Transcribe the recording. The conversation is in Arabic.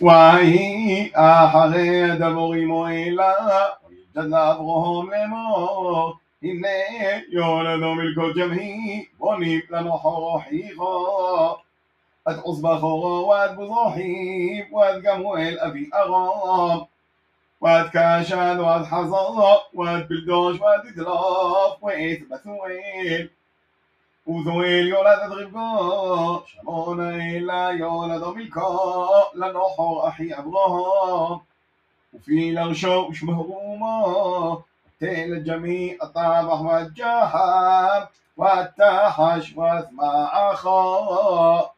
ויהי אחרי דבורים מועילה, ויג'ד לאברהם לאמור, הנה יולדו מלכות ימי, בוניב לנוחו אחיכו. עד עוז בכורו ועד בוזרוחיב, ועד גמואל אבי ארם. ועד קשן ועד חזר, ועד בלדוש ועד ידלוף, ועת בתואל. وذويل يولد ضربو شمون إلا يولد ملكو لنوحو أحي أبراهام وفي الأرشو اسمه رومو تيل الجميع الطابح والجحر والتحش واثمع أخاه